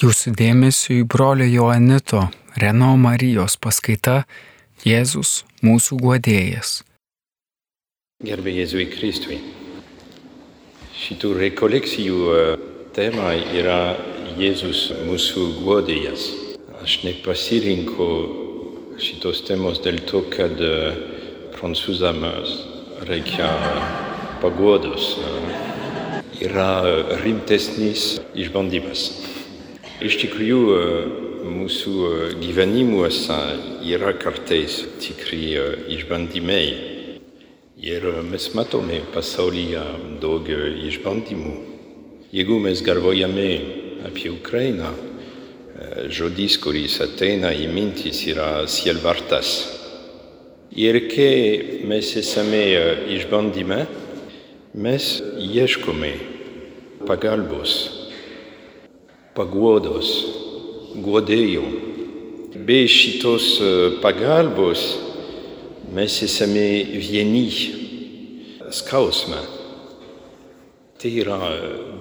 Jūsų dėmesio į brolio Joanito Reno Marijos paskaita Jėzus mūsų guodėjas. Gerbė Jėzui Kristui. Šitų rekolekcijų e, tema yra Jėzus mūsų guodėjas. Aš nepasirinku šitos temos dėl to, kad e, prancūzams reikia paguodos. Yra rimtesnis išbandymas. Iš tikrųjų, mūsų gyvenimuose yra kartais tikri išbandymai. Ir mes matome pasaulyje daug išbandymų. Jeigu mes galvojame apie Ukrainą, žodis, kuris ateina į mintis, yra sielvartas. Ir kai mes esame išbandyme, mes ieškome pagalbos paguodos, guodėjo. Be šitos pagalbos mes esame vieni skausme. Tai yra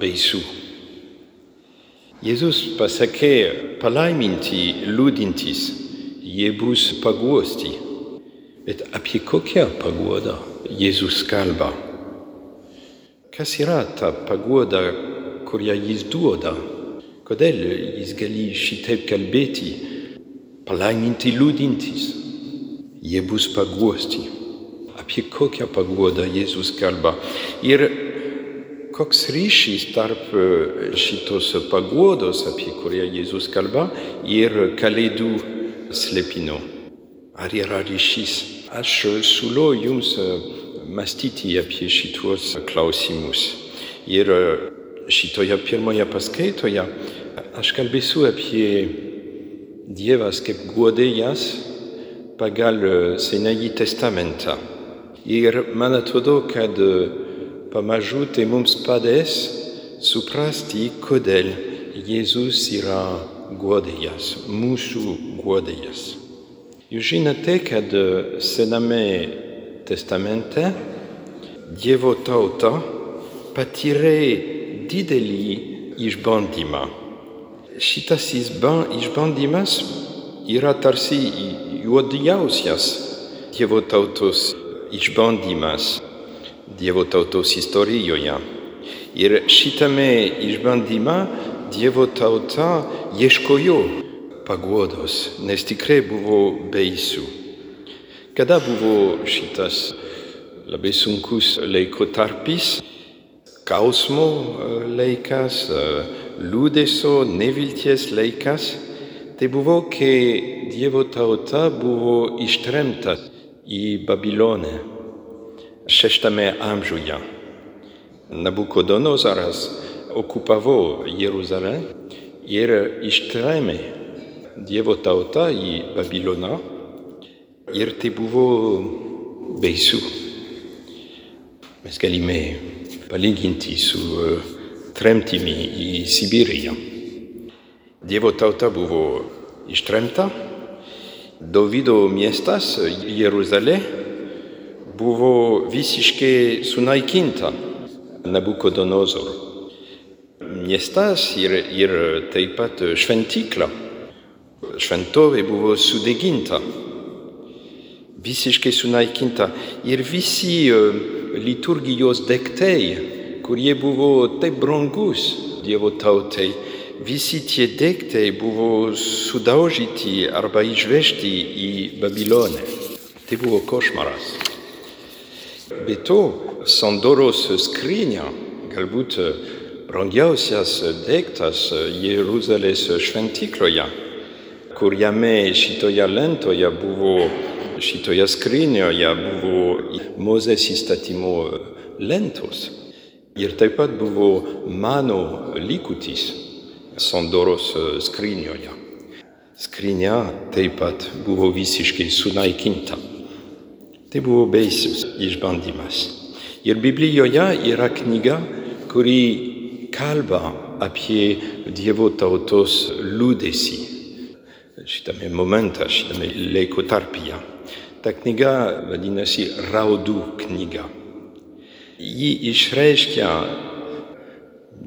baisu. Jėzus pasakė palaiminti liūdintys, jie bus paguosti. Bet apie kokią paguodą Jėzus kalba? Kas yra ta paguoda, kurią jis duoda? Kodėl jis gali šitaip kalbėti, palaiminti liūdintys, jie bus paguosti. Apie kokią paguodą Jėzus kalba. Ir koks ryšys tarp šitos paguodos, apie kurią Jėzus kalba, ir kalėdų slėpino. Ar yra ryšys? Aš siūlau jums mąstyti apie šitos klausimus. Ir šitoje pirmoje paskaitoje aš kalbėsiu apie Dievas kaip guodėjas pagal Senąjį testamentą. Ir man atrodo, kad pamažu tai mums padės suprasti, kodėl Jėzus yra guodėjas, mūsų guodėjas. Jūs žinote, kad Sename testamente Dievo tauta patyrė didelį išbandymą. Šitas išbandymas yra tarsi juodžiausias Dievo tautos išbandymas Dievo tautos istorijoje. Ir šitame išbandyme Dievo tauta ieškojo paguodos, nes tikrai buvo baisu. Kada buvo šitas labai sunkus laikotarpis, skausmo laikas, liūdėsio, nevilties laikas, tai buvo, kai Dievo tauta buvo ištremta į Babilonę šeštame amžiuje. Nabukodonozaras okupavo Jeruzalę ir ištremė Dievo tautą į Babiloną ir tai buvo baisu. Mes galime palyginti su tremtimi į Sibiriją. Dievo tauta buvo ištremta, Davido miestas Jeruzalė buvo visiškai sunaikinta Nabukodonozoro. Miestas ir, ir taip pat šventykla. Šventovė buvo sudeginta, visiškai sunaikinta ir visi liturgijos daiktai, kurie buvo taip brangus Dievo tautai, visi tie daiktai buvo sudaužyti arba išvežti į Babilonę. Tai buvo košmaras. Be to, Sandoros skrynia, galbūt brangiausias daiktas Jeruzalės šventykloje, kur jame šitoje lentoje buvo, šitoje skrynioje buvo Mozės įstatymo lentos. Ir taip pat buvo mano likutis Sandoros skrynioje. Skrynia taip pat buvo visiškai sunaikinta. Tai buvo baisus išbandymas. Ir Biblijoje yra knyga, kuri kalba apie Dievo tautos liūdėsi šitame momente, šitame laiko tarpyje. Ta knyga vadinasi Raudų knyga. Ji išreiškia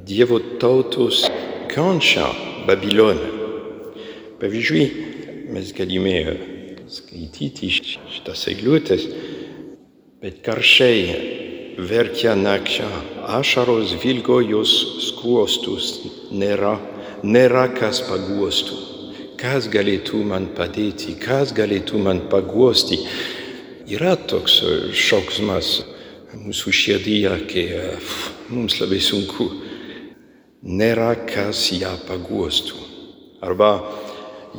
Dievo tautos kančią Babiloną. Pavyzdžiui, mes galime skaityti šitas eilutės, bet karšiai verkia nakčia, ašaros vilgo jos skruostus, nėra, nėra kas paguostų. Kas galėtų man padėti, kas galėtų man paguosti. Yra toks šauksmas mūsų širdyje, kai mums labai sunku. Nėra kas ją paguostų. Arba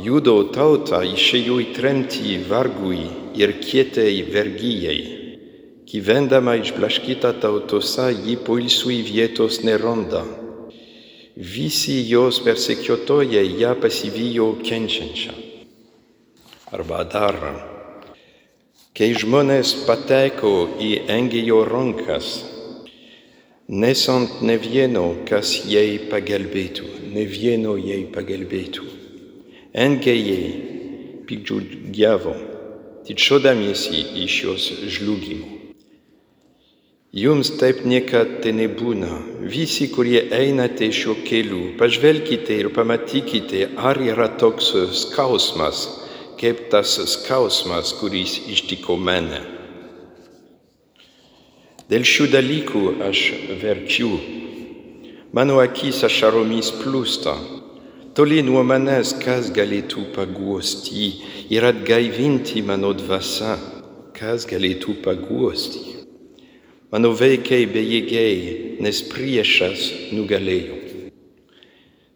judo tauta išėjo į tremtį vargui ir kietai vergyjai. Gyvendama išblaškyta tautose, ji poilsui vietos neranda. Visi jos persekiotojai ją pasivijo kenčiančią. Arba dar kai žmonės pateko į engėjo rankas, nesant ne vieno, kas jai pagelbėtų, ne vieno jai pagelbėtų. Engėjai pikdžiugiavo, tyčiodamiesi iš jos žlugimo. Jums taip niekad tai nebūna. Visi, kurie einate šiuo keliu, pažvelkite ir pamatykite, ar yra toks skausmas, kaip tas skausmas, kuris ištiko mane. Dėl šių dalykų aš verkiu. Mano akis ašaromis plūsta. Toli nuo manęs kas galėtų paguosti ir atgaivinti mano dvasą, kas galėtų paguosti. Mano veikiai bejėgiai, nes priešas nugalėjo.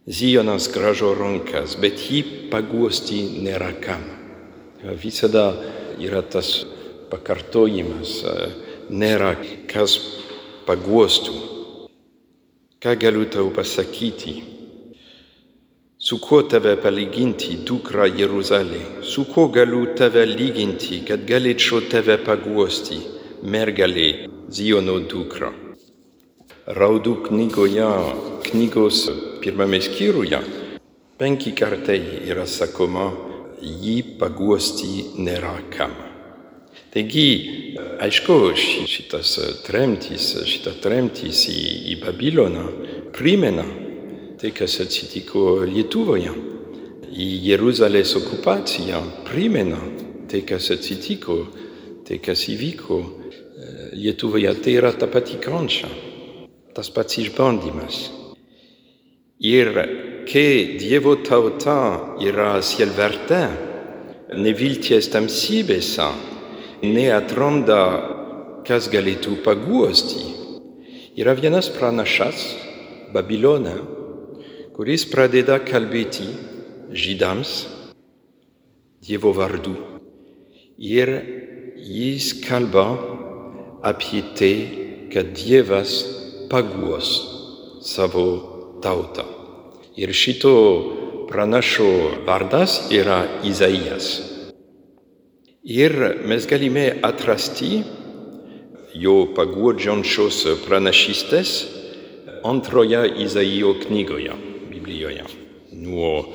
Zionas gražo rankas, bet jį paguosti nėra kam. Visada yra tas pakartojimas, nėra kas paguostų. Ką galiu tau pasakyti? Su kuo tave palyginti, dukra Jeruzalė? Su kuo galiu tave lyginti, kad galėčiau tave paguosti, mergelė Ziono dukra? Raudų knygoje, knygos pirmame skyriuje, penki kartai yra sakoma, jį paguosti nėra kam. Taigi, aišku, šitas tremtis, šita tremtis į, į Babiloną primena tai, kas atsitiko Lietuvoje. Į Jeruzalės okupaciją primena tai, kas atsitiko, tai, kas įvyko Lietuvoje. Tai yra ta pati kančia, tas pats išbandymas. Ir kai Dievo tauta yra sielverte, nevilties tamsybėse, neatranda, kas galėtų paguosti. Yra vienas pranašas, Babilone, kuris pradeda kalbėti žydams Dievo vardu. Ir jis kalba apie tai, kad Dievas paguos savo tautą. Ir šito pranašo vardas yra Izaijas. Ir mes galime atrasti jo paguodžiančios pranašystės antroje Izaijo knygoje, Biblijoje, nuo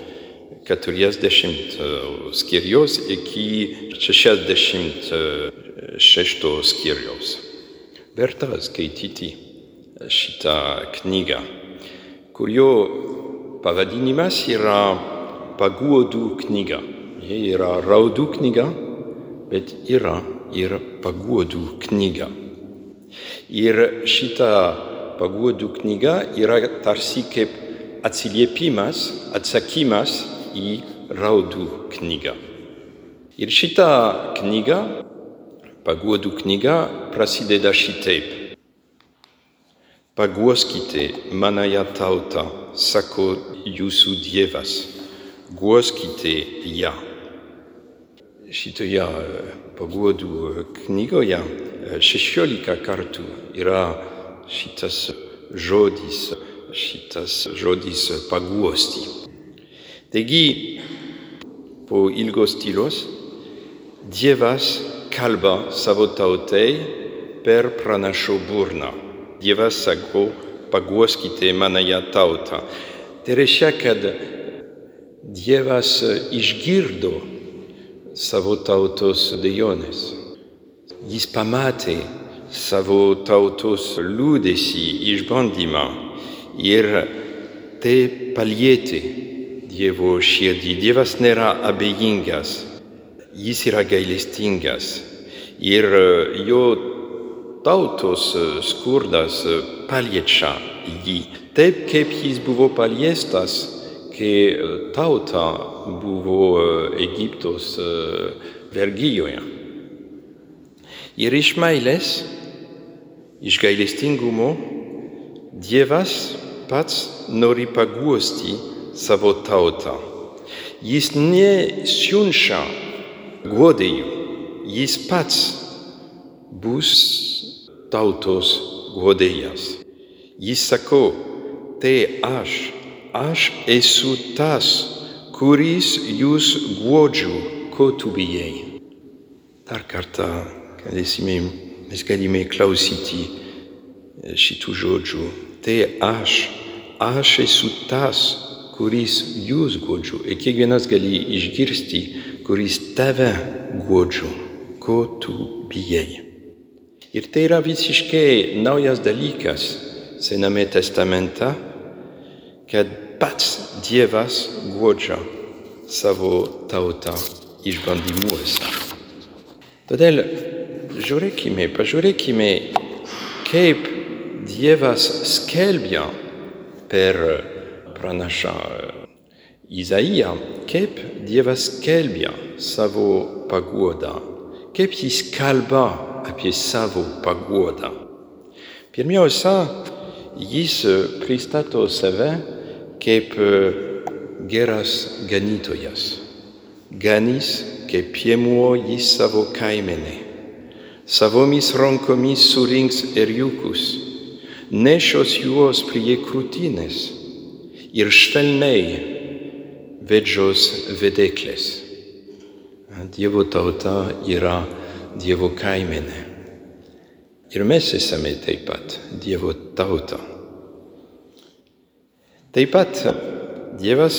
40 skyriaus iki 66 skyriaus. Verta skaityti šitą knygą, kurio pavadinimas yra paguodų knyga. Jie yra raudų knyga, bet yra ir paguodų knyga. Ir šita paguodų knyga yra tarsi kaip atsiliepimas, atsakymas į raudų knygą. Ir šita knyga, paguodų knyga, prasideda šitaip. Paguoskite manąją tautą, sako jūsų Dievas, guoskite ją. Šitoje paguodų knygoje šešiolika kartų yra šitas žodis, šitas žodis paguosti. Taigi, po ilgos tylos, Dievas kalba savo tautai per pranašo burną. Dievas sako, paguoskite manąją tautą. Tai reiškia, kad Dievas išgirdo savo tautos dejonės. Jis pamatė savo tautos liūdėsi, išbandymą ir tai palietė Dievo širdį. Dievas nėra abejingas, jis yra gailestingas. Ir jo tautos skurdas paliečia jį. Taip kaip jis buvo paliestas, kai tauta buvo Egiptos vergijoje. Ir iš meilės, iš gailestingumo, Dievas pats nori paguosti savo tautą. Jis nesiunčia guodėjų, jis pats bus tautos guodėjas. Jis sako, tai aš, aš esu tas, kuris jūs guodžiu, ko tu bijai. Dar kartą galėsime, mes galime klausyti šitų žodžių. Tai aš, aš esu tas, kuris jūs guodžiu. Ir kiekvienas gali išgirsti, kuris tave guodžiu, ko tu bijai. Ir tai yra visiškai naujas dalykas Sename testamente, kad pats Dievas guodžia savo tautą išbandymuose. Todėl žiūrėkime, pažiūrėkime, kaip Dievas skelbia per pranašą Izaiją, kaip Dievas skelbia savo paguodą, kaip jis kalba apie savo paguodą. Pirmiausia, jis pristato save kaip geras ganytojas. Ganys kaip piemuo jis savo kaimenę. Savomis rankomis surinks eriukus, nešios juos prie krūtinės ir švelniai vedžios vedeklės. Dievo tauta yra Dievo kaimenė. Ir mes esame taip pat Dievo tauta. Taip pat Dievas,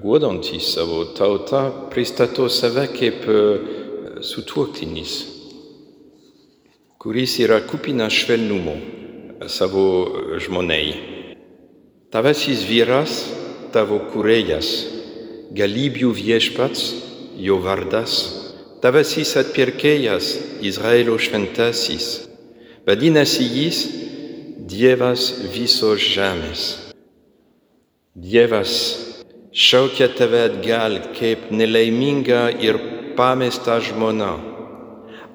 guodantis savo tautą, pristato save kaip sutuoktinis, kuris yra kupinas švelnumo savo žmonai. Tavasis vyras, tavo kurėjas, galybių viešpats, jo vardas, tavasis atpirkėjas, Izraelio šventasis, vadinasi jis Dievas visos žemės. Dievas šaukia tave atgal kaip nelaiminga ir pamesta žmona.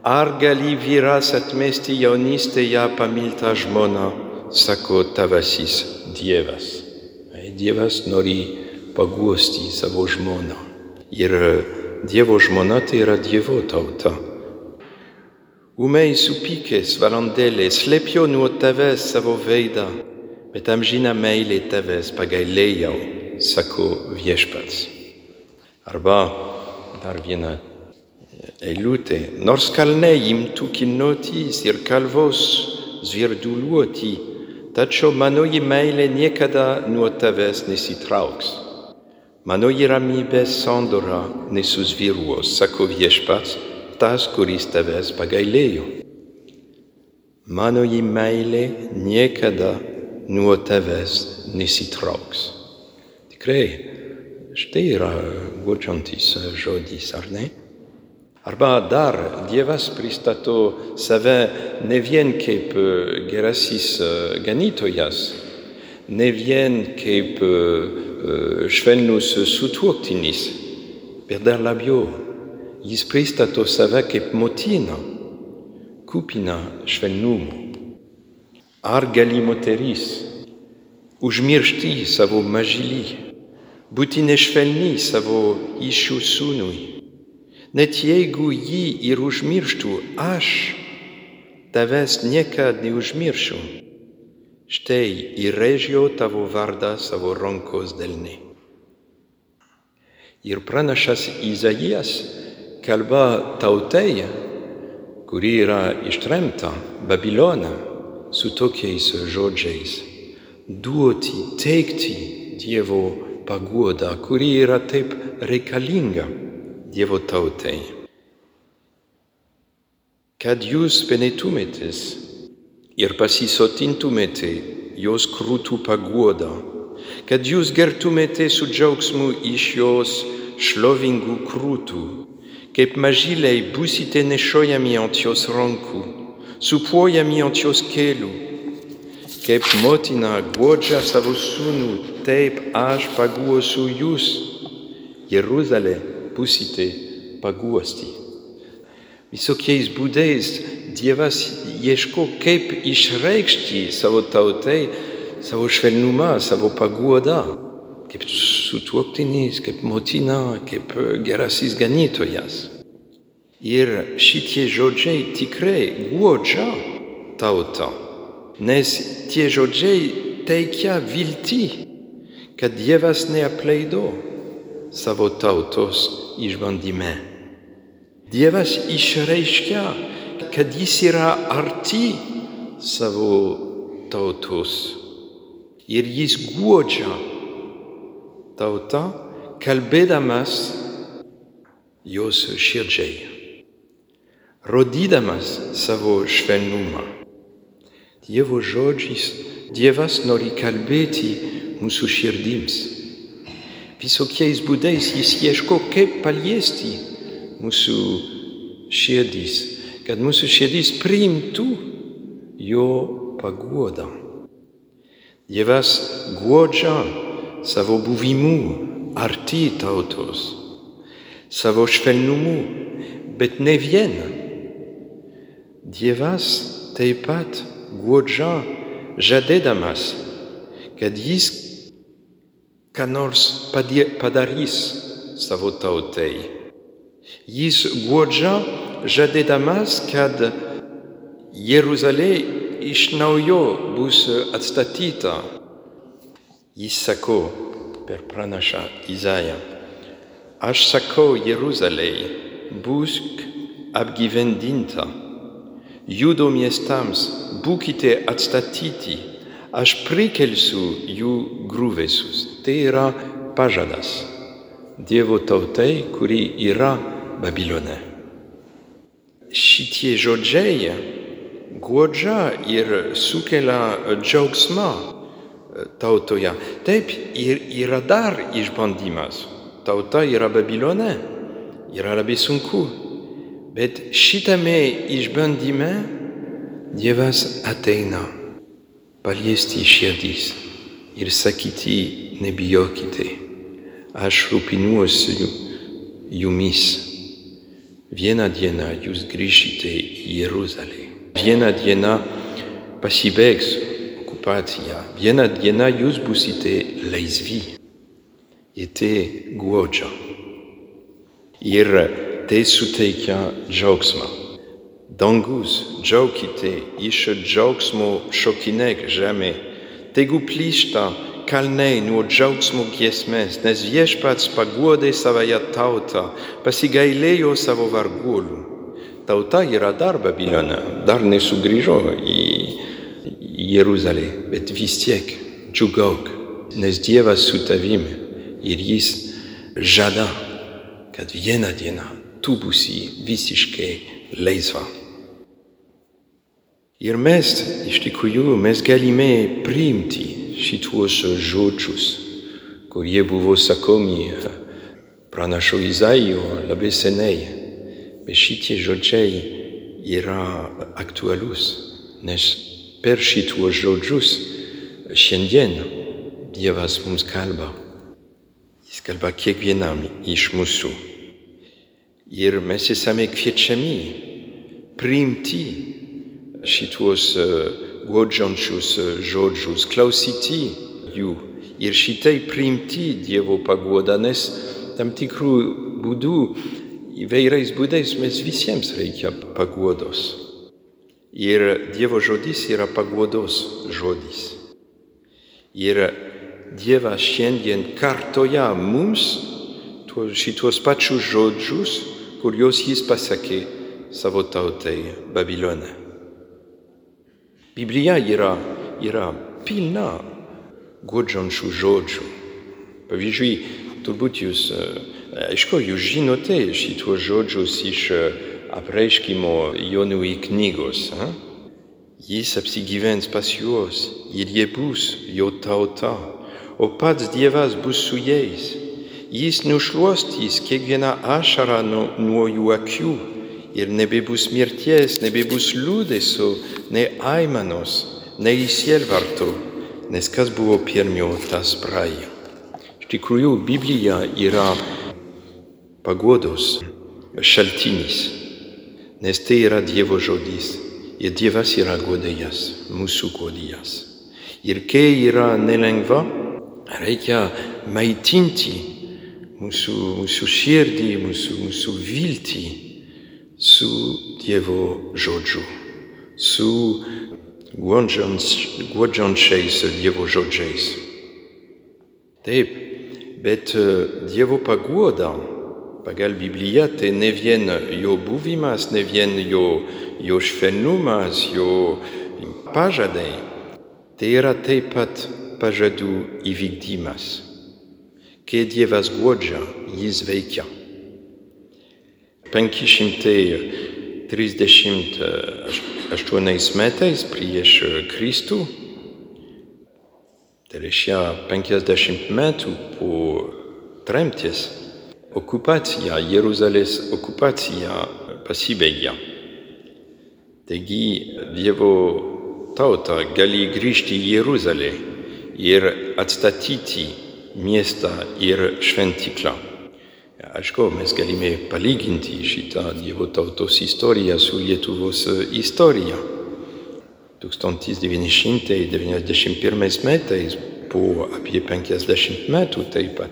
Ar gali vyras atmesti jaunystėje pamiltą žmoną, sako tavasis Dievas. Dievas nori paguosti savo žmoną. Ir Dievo žmona tai yra Dievo tauta. Umei supykės valandėlė slėpjo nuo tavęs savo veidą, bet amžina meilė tavęs pagailėjau, sako viešpats. Arba dar viena eilutė, nors kalnai imtų kinotys ir kalvos zvirduliuoti, tačiau manoji meilė niekada nuo tavęs nesitrauks. Manoji ramybė sandora nesusviruos, sako viešpats, tas, kuris tavęs pagailėjo. Manoji meilė niekada nuo tavęs nesitrauks. Tikrai, štai yra guodžiantis žodis, ar ne? Arba dar Dievas pristato save ne vien kaip gerasis ganytojas, ne vien kaip švelnus sutuoktinis, bet dar labiau jis pristato save kaip motina, kupina švelnumo. Ar gali moteris užmiršti savo mažylį, būti nešvelni savo iššių sūnui, net jeigu jį ir užmirštų, aš tavęs niekad neužmiršiu. Štai įrėžiau tavo vardą savo rankos delne. Ir pranašas Izaijas kalba tautai, kuri yra ištremta Babiloną su tokiais žodžiais. Duoti, teikti Dievo paguodą, kuri yra taip reikalinga Dievo tautai. Kad jūs penėtumėtės ir pasisotintumėte jos krūtų paguodą, kad jūs gertumėte su džiaugsmu iš jos šlovingų krūtų, kaip mažyliai būsite nešiojami ant jos rankų, supuojami ant jos kelių. Kaip motina guodžia savo sūnų, taip aš paguosiu jūs. Jeruzalė būsite paguosti. Visokiais būdais Dievas ieško, kaip išreikšti savo tautai savo švelnumą, savo paguodą, kaip sutuoktinis, kaip motina, kaip gerasis ganytojas. Ir šitie žodžiai tikrai guodžia tautą, nes tie žodžiai teikia viltį, kad Dievas neapleido savo tautos išbandyme. Dievas išreiškia, kad jis yra arti savo tautos ir jis guodžia tautą, kalbėdamas jos širdžiai, rodydamas savo švelnumą. Dievo žodžiais Dievas nori kalbėti mūsų širdims. Visokiais būdais jis ieško, kaip paliesti mūsų širdis, kad mūsų širdis priimtų jo paguodą. Dievas guodžia savo buvimu arti tautos, savo švelnumu, bet ne vien. Dievas taip pat guodžia žadėdamas, kad jis ką nors padarys savo tautai. Jis guodžia žadėdamas, kad Jeruzalė iš naujo bus atstatyta. Jis sako per pranašą Izaiją, aš sakau Jeruzalei, būsk apgyvendinta, judo miestams būkite atstatyti, aš prikelsiu jų grūvesus. Tai yra pažadas Dievo tautai, kuri yra Babilone. Šitie žodžiai guodžia ir sukelia džiaugsmą tautoje. Taip, ir yra dar išbandymas. Tauta yra Babilone, yra labai sunku. Bet šitame išbandyme Dievas ateina paliesti širdis ir sakyti nebijokite, aš rūpinuosi jumis. Vieną dieną jūs grįžite į Jeruzalę. Vieną dieną pasibaigs okupacija, vieną dieną jūs būsite laisvi. Ir tai guodžia. Ir tai suteikia džiaugsmą. Dangus, džiaukite iš džiaugsmo šokinėk žemė. Tegu plyšta kalnai nuo džiaugsmo giesmės, nes viešpats paguodė savąją tautą, pasigailėjo savo varguolių tauta yra dar Babilone, dar nesugrįžo į Jeruzalę, bet vis tiek džiugauk, nes Dievas su tavimi ir jis žada, kad vieną dieną tu būsi visiškai laisva. Ir mes iš tikrųjų mes galime priimti šituos žodžius, kurie buvo sakomi pranašo Izaijo labai seniai. Bet šitie žodžiai yra aktualūs, nes per šituos žodžius šiandien Dievas mums kalba. Jis kalba kiekvienam iš mūsų. Ir mes esame kviečiami priimti šituos guodžiančius žodžius, klausyti jų ir šitai priimti Dievo paguodą, nes tam tikrų būdų įvairiais būdais mes visiems reikia paguodos. Ir Dievo žodis yra paguodos žodis. Ir Dievas šiandien kartoja mums šitos pačius žodžius, kuriuos jis pasakė savo tautai Babilone. Biblija yra, yra pilna guodžiančių žodžių. Pavyzdžiui, turbūt jūs uh, Aišku, jūs žinote šitos žodžius iš apreiškimo Jonui knygos. Ha? Jis apsigyvens pas juos ir jie bus jo tauta, o pats Dievas bus su jais. Jis nušluostys kiekvieną ašarą nuo, nuo jų akių ir nebebus mirties, nebebus liūdėsio, nei aimanos, nei sielvarto, nes kas buvo pirmiau, tas praėjo. Iš tikrųjų, Biblija yra pagodos šaltinis, nes tai yra Dievo žodis ir Dievas yra godėjas, mūsų godėjas. Ir kai yra nelengva, reikia maitinti mūsų, mūsų širdį, mūsų, mūsų viltį su Dievo žodžiu, su guodžiančiais Dievo žodžiais. Taip, bet Dievo paguoda pagal Bibliją tai ne vien jo buvimas, ne vien jo, jo švelnumas, jo pažadai, tai yra taip pat pažadų įvykdymas. Kai Dievas guodžia, jis veikia. 538 metais prieš Kristų, tai reiškia 50 metų po tremties, okupacija, Jeruzalės okupacija pasibaigė. Taigi Dievo tauta gali grįžti į Jeruzalę ir atstatyti miestą ir šventyklą. Aišku, mes galime palyginti šitą Dievo tautos istoriją su Lietuvos istorija. 1991 metais po apie 50 metų taip pat.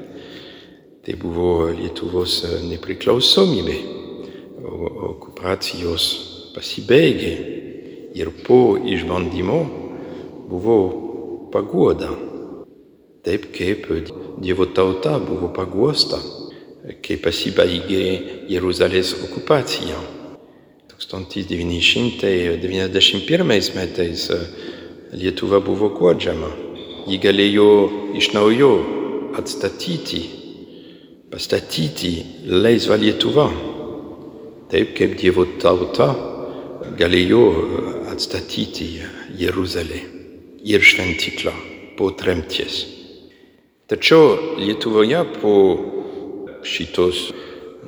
Tai buvo Lietuvos nepriklausomybė. Okupacijos pasibaigė ir po išbandymo buvo paguoda. Taip kaip Dievo tauta buvo paguosta, kai pasibaigė Jeruzalės okupacija. 1991 metais Lietuva buvo guodžiama. Ji galėjo iš naujo atstatyti, pastatyti laisvą Lietuvą. Taip kaip Dievo tauta galėjo atstatyti Jeruzalę ir šventyklą po tremties. Tačiau Lietuvoje po šitos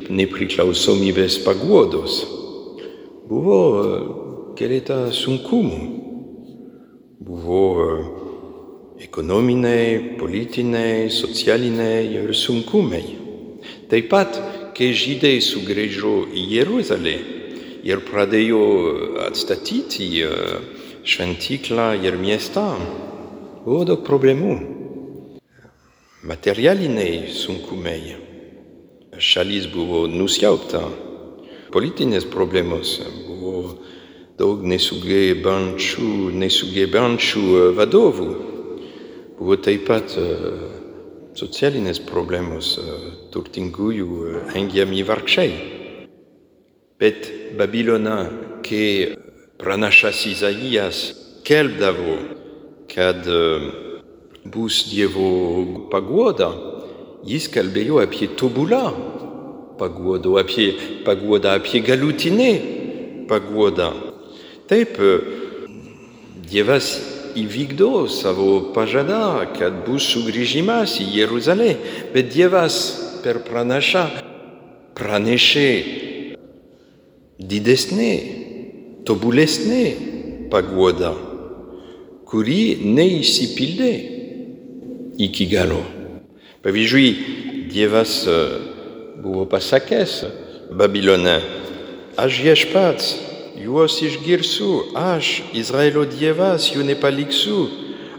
nepriklausomybės paguodos buvo keletą sunkumų. Buvo ekonominiai, politiniai, socialiniai ir sunkumai. Taip pat, kai žydai sugrįžo į Jeruzalę ir pradėjo atstatyti šventyklą ir miestą, buvo daug problemų. Materialiniai sunkumai. Šalis buvo nusiaupta. Politinės problemos buvo daug nesugebančių, nesugebančių vadovų. Buvo taip pat socialinės problemos turtingųjų engiami vargšai. Bet Babilona, kai pranašas Izaijas kelbdavo, kad bus Dievo paguoda, jis kalbėjo apie tobulą paguodą, apie paguodą, apie galutinę paguodą. Taip, Dievas įvykdo savo pažadą, kad bus sugrįžimas į Jeruzalę, bet Dievas per pranašą pranešė didesnė, tobulesnė paguoda, kuri neįsipildė iki galo. Pavyzdžiui, Dievas buvo pasakęs Babilone, aš viešpats, juos išgirsiu, aš, Izraelio Dievas, jų nepaliksiu,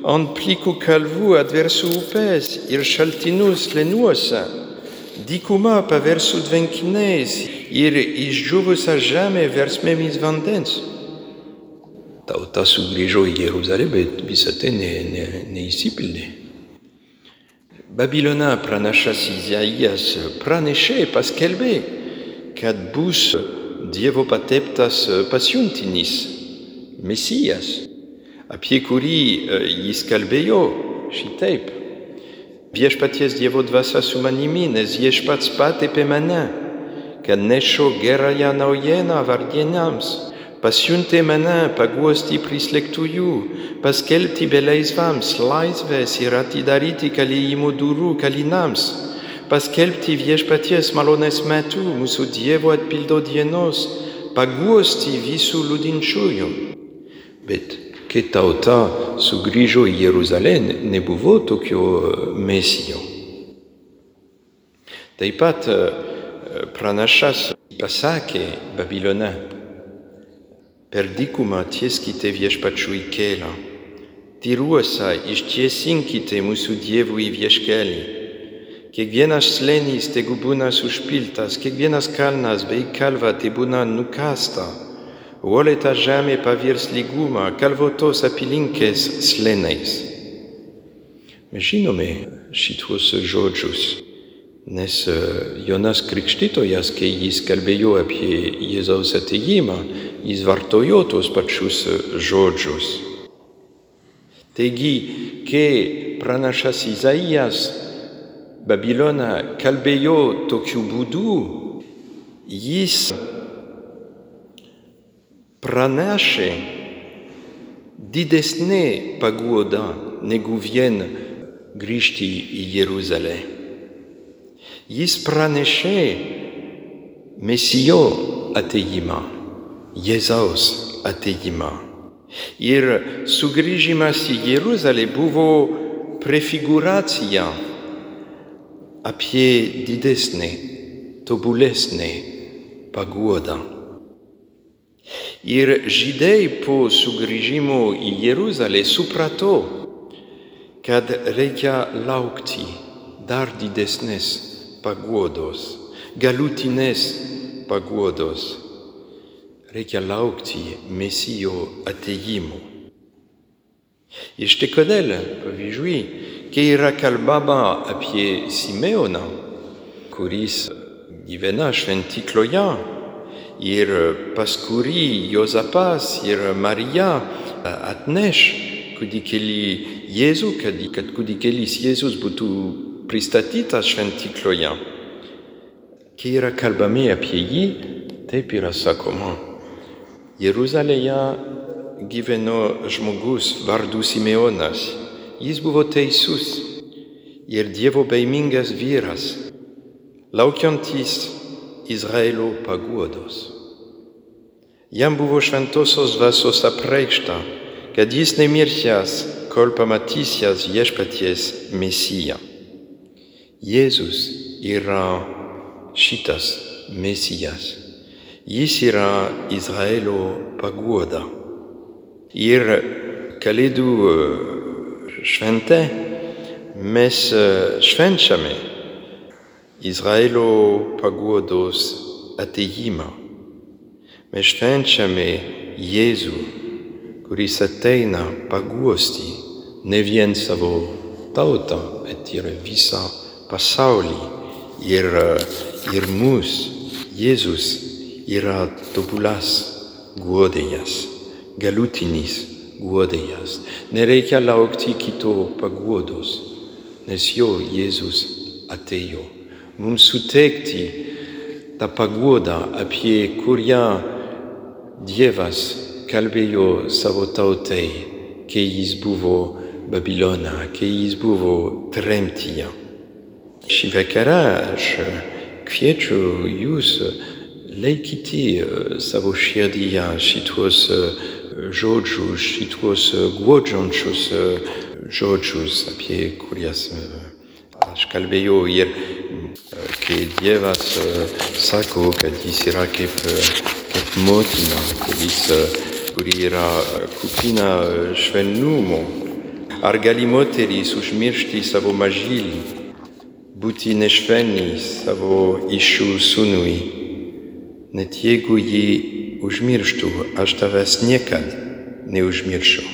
ant plikų kalvų atversiu upės ir šaltinus lenuose, dykuma paversiu tvenkiniais ir išdžiūvusią žemę versmėmis vandens. Tauta sugrįžo į Jeruzalę, bet visą tai neįsipildė. Ne, ne Babilona pranašas Izaijas pranešė, paskelbė, kad bus Dievo pateptas pasiuntinis, Mesijas, apie kurį jis kalbėjo šitaip. Viešpaties Dievo dvasia su manimi, nes viešpats patepė mane, kad nešiau gerąją naujieną vardienams, Pasiunte mane paguosti prislėgtųjų, paskelbti beleisvams laisvės ir atidaryti kalėjimo durų kalinams, paskelbti viešpaties malonės metu mūsų Dievo atpildo dienos, paguosti visų liūdinčiųjų. Bet kai tauta sugrįžo į Jeruzalę, nebuvo tokio mesijo. Taip pat pranašas pasakė Babilone, per dykumą tieskite viešpačiui kelią. Tyruose ištiesinkite mūsų Dievui vieškelį. Kiekvienas slėnis tegu būna užpiltas, kiekvienas kalnas bei kalva te būna nukasta. Uolėta žemė pavirs lygumą, kalvotos apylinkės slėniais. Mes žinome šitos žodžius. Nes Jonas Krikštytojas, kai jis kalbėjo apie Jėzaus ateimą, jis vartojo tos pačius žodžius. Taigi, kai pranašas Izaijas Babiloną kalbėjo tokiu būdu, jis pranašė didesnė paguoda negu vien grįžti į Jeruzalę. Jis pranešė Mesijo ateimą, Jėzaus ateimą. Ir sugrįžimas į Jeruzalę buvo prefiguracija apie didesnį, tobulesnį paguodą. Ir žydai po sugrįžimo į Jeruzalę suprato, kad reikia laukti dar didesnės paguodos, galutinės paguodos. Reikia laukti mesijo ateimo. Ir štai kodėl, pavyzdžiui, kai yra kalbama apie Simeoną, kuris gyvena šventykloje ir pas kurį Jozapas ir Marija atneš kūdikėlį Jėzų, kad, kad kūdikėlis Jėzus būtų pristatytas šventykloje, kai yra kalbami apie jį, taip yra sakoma. Jeruzalėje gyveno žmogus vardu Simeonas. Jis buvo teisus ir Dievo baimingas vyras, laukiantis Izraelio paguodos. Jam buvo šventosios dvasios apreikšta, kad jis nemirsias, kol pamatysias viešpaties mesiją. Jėzus yra šitas mesijas. Jis yra Izraelio paguoda. Ir kalėdų švente mes švenčiame Izraelio paguodos ateimą. Mes švenčiame Jėzų, kuris ateina paguosti ne vien savo tautą, bet ir visą pasaulį ir, ir mus, Jėzus yra tobulas guodėjas, galutinis guodėjas. Nereikia laukti kito paguodos, nes jo Jėzus atėjo. Mums suteikti tą paguodą, apie kurią Dievas kalbėjo savo tautai, kai jis buvo Babilona, kai jis buvo tremtyje. Šį vakarą aš kviečiu jūs laikyti savo širdyje šituos žodžius, šituos guodžiančius žodžius, apie kurias aš kalbėjau ir kai Dievas sako, kad jis yra kaip, kaip motina, kad jis, kuri yra kupina švelnumo. Ar gali moteris užmiršti savo mažylį? Būti nešvelniai savo iššių sūnui, net jeigu jį užmirštų, aš tavęs niekad neužmiršiu.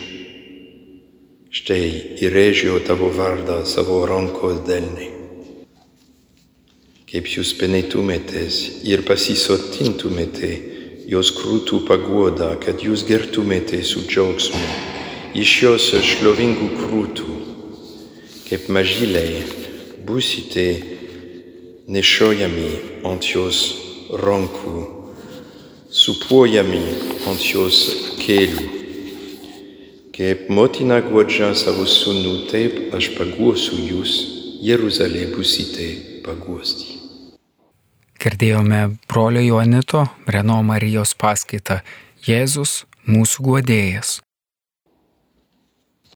Štai įrėžiau tavo vardą savo rankos delnai. Kaip jūs penėtumėtės ir pasisotintumėte jos krūtų paguodą, kad jūs gertumėte su džiaugsmu iš jos šlovingų krūtų, kaip mažyliai būsite nešiojami ant jos rankų supuojami ant šios kelių. Kaip motina guodžia savo sūnų, taip aš paguosiu jūs, Jeruzalė busite paguosti. Girdėjome brolio Joanito Reno Marijos paskaitą Jėzus mūsų guodėjas.